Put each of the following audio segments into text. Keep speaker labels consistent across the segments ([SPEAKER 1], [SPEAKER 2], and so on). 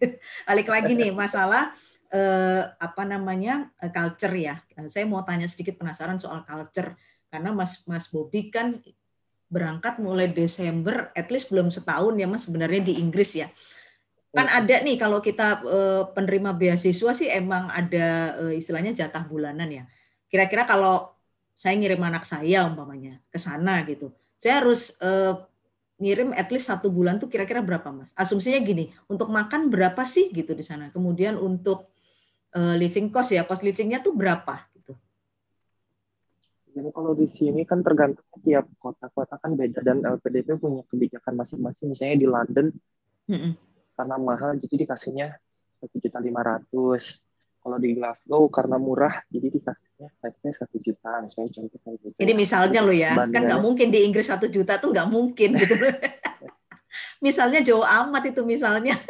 [SPEAKER 1] Balik lagi nih masalah eh, apa namanya eh, culture ya. Saya mau tanya sedikit penasaran soal culture karena Mas Mas Bobi kan berangkat mulai Desember, at least belum setahun ya Mas sebenarnya di Inggris ya. Kan iya. ada nih kalau kita eh, penerima beasiswa sih emang ada eh, istilahnya jatah bulanan ya. Kira-kira kalau saya ngirim anak saya umpamanya ke sana gitu, saya harus eh, ngirim at least satu bulan tuh kira-kira berapa mas? Asumsinya gini, untuk makan berapa sih gitu di sana? Kemudian untuk living cost ya, cost livingnya tuh berapa?
[SPEAKER 2] Jadi kalau di sini kan tergantung tiap kota-kota kan beda dan LPDP punya kebijakan masing-masing. Misalnya di London mm-hmm. karena mahal jadi dikasihnya satu juta lima ratus. Kalau di Glasgow karena murah jadi dikasihnya kayaknya satu juta. Misalnya contoh kayak gitu.
[SPEAKER 1] Jadi misalnya lo ya kan nggak mungkin di Inggris satu juta tuh nggak mungkin gitu. misalnya jauh amat itu misalnya.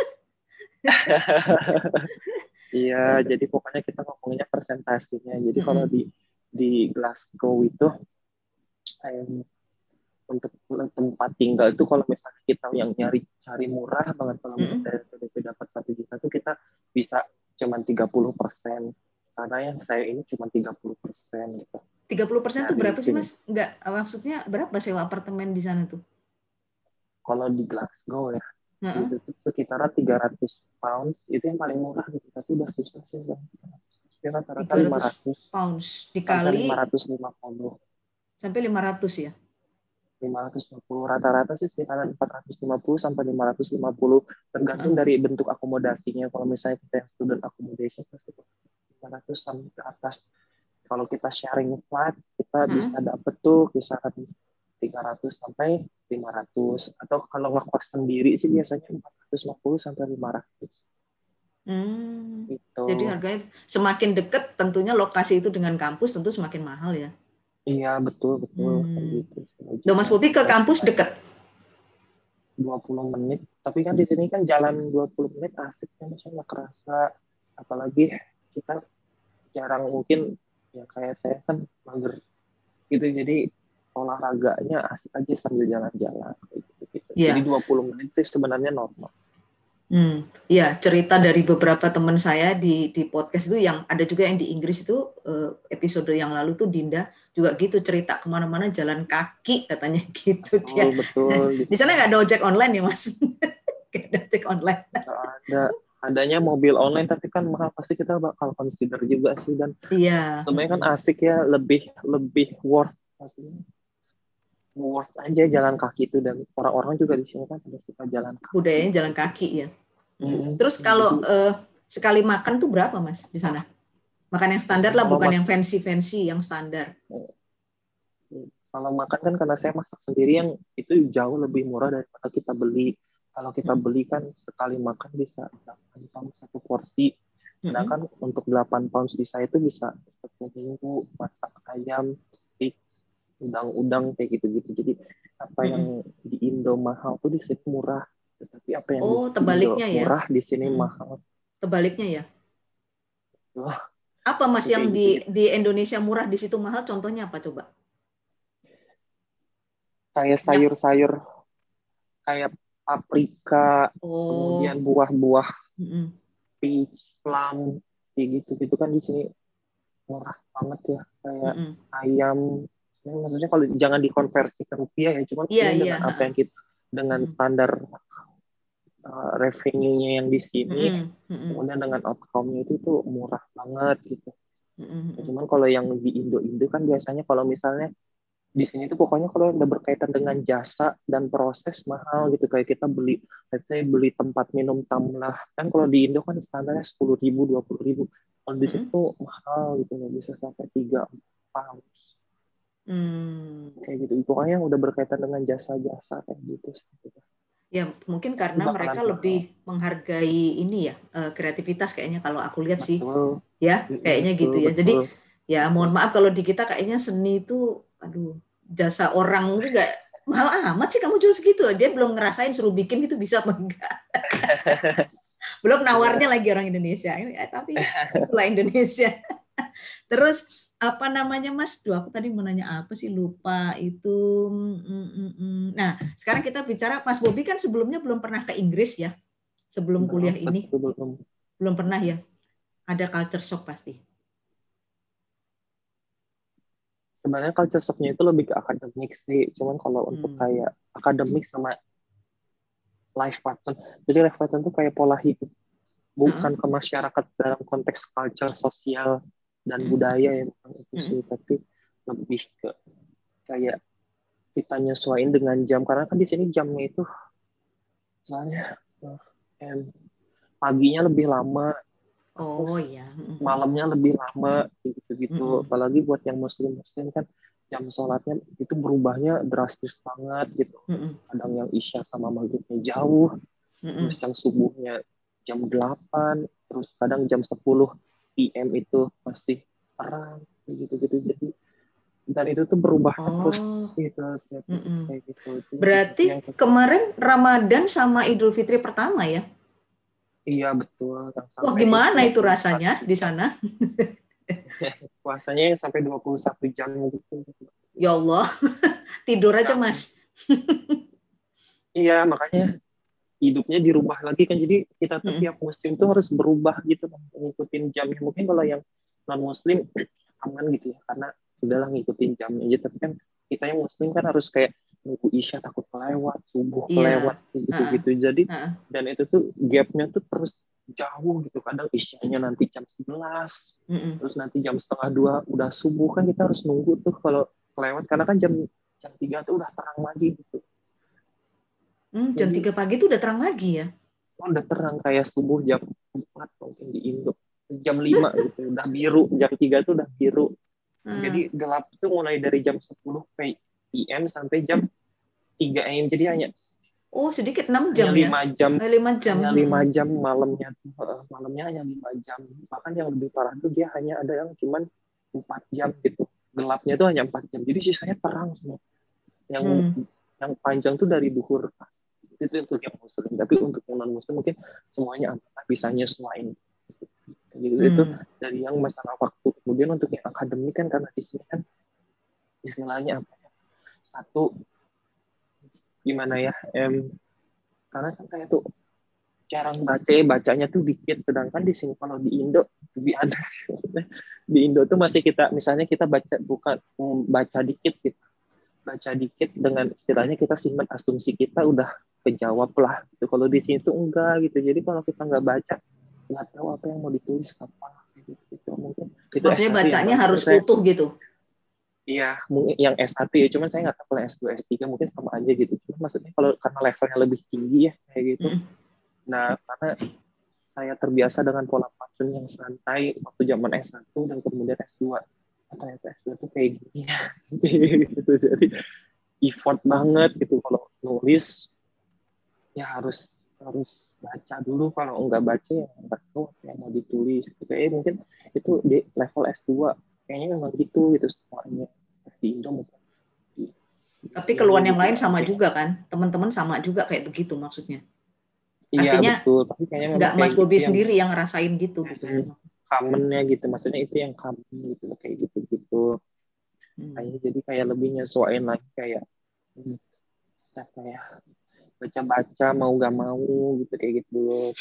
[SPEAKER 2] Iya, jadi pokoknya kita ngomongnya persentasenya. Jadi mm-hmm. kalau di di Glasgow itu um, untuk tempat tinggal itu kalau misalnya kita yang nyari cari murah banget kalau mm -hmm. dari PDP dapat satu juta itu kita bisa cuma 30 persen karena yang saya ini cuma 30 persen gitu.
[SPEAKER 1] 30 persen itu berapa sih mas? Enggak, maksudnya berapa sewa apartemen di sana tuh?
[SPEAKER 2] Kalau di Glasgow ya, uh -huh. itu sekitaran 300 pounds itu yang paling murah gitu, tapi udah susah sih bang
[SPEAKER 1] rata-rata 500 pounds dikali
[SPEAKER 2] sampai 550
[SPEAKER 1] sampai 500 ya
[SPEAKER 2] 550 rata-rata sih sekitar 450 sampai 550 tergantung uh. dari bentuk akomodasinya kalau misalnya kita yang student accommodation pasti 500 sampai ke atas kalau kita sharing flat kita uh. bisa dapet tuh kisaran 300 sampai 500 atau kalau ngekos sendiri sih biasanya 450 sampai 500
[SPEAKER 1] Hmm, gitu. Jadi harganya semakin dekat tentunya lokasi itu dengan kampus tentu semakin mahal ya.
[SPEAKER 2] Iya betul betul. Hmm.
[SPEAKER 1] Gitu. Mas Bobi ke kampus dekat?
[SPEAKER 2] 20 menit. Tapi kan di sini kan jalan 20 menit asik kan kerasa. Apalagi kita jarang mungkin ya kayak saya kan mager gitu jadi olahraganya asik aja sambil jalan-jalan gitu, gitu. Yeah. Jadi 20 menit sih sebenarnya normal.
[SPEAKER 1] Hmm, ya cerita dari beberapa teman saya di di podcast itu yang ada juga yang di Inggris itu eh, episode yang lalu tuh Dinda juga gitu cerita ke mana-mana jalan kaki katanya gitu
[SPEAKER 2] oh, dia. Betul.
[SPEAKER 1] Gitu. Di sana nggak ada ojek online ya mas? ada ojek online.
[SPEAKER 2] ada adanya mobil online tapi kan mahal pasti kita bakal consider juga sih dan
[SPEAKER 1] iya.
[SPEAKER 2] sebenarnya kan asik ya lebih lebih worth pastinya worth aja jalan kaki itu dan orang-orang juga di sini kan pada suka jalan kaki.
[SPEAKER 1] Budayanya jalan kaki ya. Hmm. Terus kalau uh, sekali makan tuh berapa mas di sana? Makan yang standar lah, bukan yang fancy-fancy, yang standar.
[SPEAKER 2] Kalau makan kan karena saya masak sendiri yang itu jauh lebih murah daripada kita beli. Kalau kita hmm. beli kan sekali makan bisa 8 pound satu porsi. Sedangkan hmm. untuk 8 pounds di saya itu bisa satu minggu masak ayam, steak, udang-udang kayak gitu-gitu. Jadi apa hmm. yang di Indo mahal tuh di sini murah, tetapi apa yang
[SPEAKER 1] oh, tebaliknya
[SPEAKER 2] Indo ya? murah di sini hmm. mahal.
[SPEAKER 1] Tebaliknya ya? Wah. Apa Mas yang di gitu. di Indonesia murah di situ mahal? Contohnya apa coba?
[SPEAKER 2] Kayak sayur-sayur kayak paprika, oh. kemudian buah-buah, mm peach, plum, kayak gitu gitu kan di sini murah banget ya kayak mm ayam maksudnya kalau jangan dikonversi ke rupiah ya cuma yeah, dengan yeah. apa yang kita dengan hmm. standar uh, revenue-nya yang di sini kemudian dengan outcome-nya itu tuh murah banget gitu mm -hmm. cuman kalau yang di Indo-Indo kan biasanya kalau misalnya di sini tuh pokoknya kalau udah berkaitan dengan jasa dan proses mahal gitu kayak kita beli let's say beli tempat minum tamlah kan kalau di Indo kan standarnya sepuluh ribu dua puluh ribu kalau di situ mm -hmm. mahal gitu nggak bisa sampai tiga pound Hmm. Kayak gitu. Pokoknya yang udah berkaitan dengan jasa-jasa kayak gitu.
[SPEAKER 1] Ya mungkin karena mereka lebih menghargai ini ya eh, kreativitas kayaknya kalau aku lihat sih, ya kayaknya betul, gitu ya. Betul. Jadi ya mohon maaf kalau di kita kayaknya seni itu, aduh jasa orang itu gak mahal amat sih kamu jual segitu. Dia belum ngerasain suruh bikin itu bisa apa enggak. belum nawarnya lagi orang Indonesia. Eh, tapi itulah Indonesia. Terus apa namanya Mas? Duh, aku tadi mau nanya apa sih lupa itu. Mm, mm, mm. Nah, sekarang kita bicara Mas Bobi kan sebelumnya belum pernah ke Inggris ya. sebelum kuliah ini? Belum pernah ya? Ada culture shock pasti.
[SPEAKER 2] Sebenarnya culture shocknya itu lebih ke akademik sih. Cuman kalau hmm. untuk kayak akademik sama life pattern. Jadi life pattern itu kayak pola hidup. Bukan hmm. ke masyarakat dalam konteks culture, sosial, dan hmm. budaya ya. Itu sih. Hmm. Tapi lebih ke kayak kita nyesuaiin dengan jam. Karena kan di sini jamnya itu misalnya em, paginya lebih lama
[SPEAKER 1] oh iya
[SPEAKER 2] malamnya lebih lama gitu-gitu mm apalagi buat yang muslim muslim kan jam sholatnya itu berubahnya drastis banget gitu mm -hmm. kadang yang isya sama maghribnya jauh mm -hmm. terus yang subuhnya jam 8 terus kadang jam 10 PM itu masih terang gitu-gitu jadi dan itu tuh berubah oh. terus gitu, gitu, mm -mm.
[SPEAKER 1] kayak gitu. Berarti kemarin Ramadan sama Idul Fitri pertama ya?
[SPEAKER 2] Iya betul.
[SPEAKER 1] Wah gimana itu rasanya di sana?
[SPEAKER 2] Puasanya sampai 21 jam gitu.
[SPEAKER 1] Ya Allah, tidur aja mas.
[SPEAKER 2] iya makanya hidupnya dirubah lagi kan jadi kita tiap muslim tuh harus berubah gitu ngikutin jamnya mungkin kalau yang non muslim aman gitu ya karena udahlah ngikutin jamnya aja tapi kan kita yang muslim kan harus kayak nunggu isya takut kelewat subuh yeah. kelewat gitu gitu uh, jadi uh. dan itu tuh gapnya tuh terus jauh gitu. Kadang isyanya nanti jam 11 mm -mm. terus nanti jam setengah dua udah subuh kan kita harus nunggu tuh kalau kelewat. Karena kan jam jam tiga tuh udah terang lagi gitu.
[SPEAKER 1] Hmm, jam tiga pagi tuh udah terang lagi ya?
[SPEAKER 2] Oh, udah terang kayak subuh jam empat mungkin di Indo. Jam lima gitu udah biru. Jam tiga tuh udah biru. Hmm. jadi gelap tuh mulai dari jam 10 PM sampai jam 3 AM jadi hanya
[SPEAKER 1] Oh sedikit 6 jam
[SPEAKER 2] hanya 5 ya? jam.
[SPEAKER 1] 5 jam.
[SPEAKER 2] Hanya 5 jam malamnya malamnya hanya 5 jam. Bahkan yang lebih parah tuh dia hanya ada yang cuman 4 jam gitu. Gelapnya tuh hanya 4 jam. Jadi sisanya terang semua. Yang hmm. yang panjang tuh dari duhur itu untuk yang muslim tapi untuk yang non muslim mungkin semuanya bisa nyesuaiin gitu hmm. itu dari yang masalah waktu kemudian untuk yang akademik kan karena di sini kan istilahnya apa satu. Gimana ya em karena kan saya tuh jarang baca bacanya tuh dikit sedangkan di sini kalau di Indo lebih ada di Indo tuh masih kita misalnya kita baca bukan baca dikit gitu. Baca dikit dengan istilahnya kita simpan asumsi kita udah kejawab lah gitu. Kalau di sini tuh enggak gitu. Jadi kalau kita nggak baca nggak tahu apa yang mau ditulis apa gitu, gitu. mungkin
[SPEAKER 1] itu maksudnya bacanya harus utuh gitu
[SPEAKER 2] Iya, mungkin yang S1 ya, cuman saya nggak tahu kalau S2, S3 mungkin sama aja gitu. Cuma maksudnya kalau karena levelnya lebih tinggi ya kayak gitu. Mm. Nah, karena saya terbiasa dengan pola pattern yang santai waktu zaman S1 dan kemudian S2. Ternyata S2 tuh kayak gini ya. gitu. Jadi effort banget gitu kalau nulis ya harus harus baca dulu kalau enggak baca ya enggak tahu apa yang mau ditulis gitu. Mungkin itu di level S2 kayaknya memang gitu gitu semuanya. Di Indo mungkin.
[SPEAKER 1] Tapi keluhan yang lain sama juga kan? Teman-teman sama juga kayak begitu maksudnya.
[SPEAKER 2] Iya, artinya betul. Pasti kayaknya
[SPEAKER 1] nggak Mas Bobi yang, sendiri yang ngerasain gitu gitu.
[SPEAKER 2] Commonnya gitu. Maksudnya itu yang common gitu kayak gitu gitu hmm. kayaknya jadi kayak lebih nyesuaiin lagi kayak hmm, ya baca-baca mau gak mau gitu kayak gitu.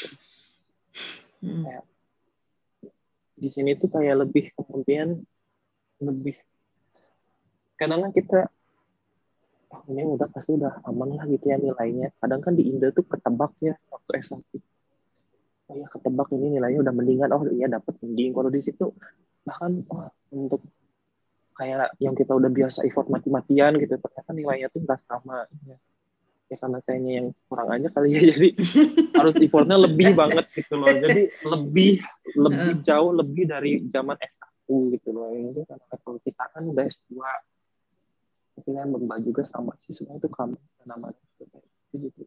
[SPEAKER 2] Hmm. kayak di sini tuh kayak lebih kemudian lebih. Kadang kan kita oh, ini udah pasti udah aman lah gitu ya nilainya. Kadang kan di Indo tuh ketebak ya waktu S1 oh ya ketebak ini nilainya udah mendingan. Oh iya dapat mending. Kalau di situ bahkan oh, untuk kayak yang kita udah biasa effort mati-matian gitu ternyata nilainya tuh nggak sama. Ya. ya karena saya yang kurang aja kali ya jadi harus effortnya lebih banget gitu loh. Jadi lebih lebih jauh lebih dari zaman S1 mampu gitu loh yang itu kan level kita kan udah S2 ketika yang berbagi juga sama sih semua itu kamu namanya seperti itu gitu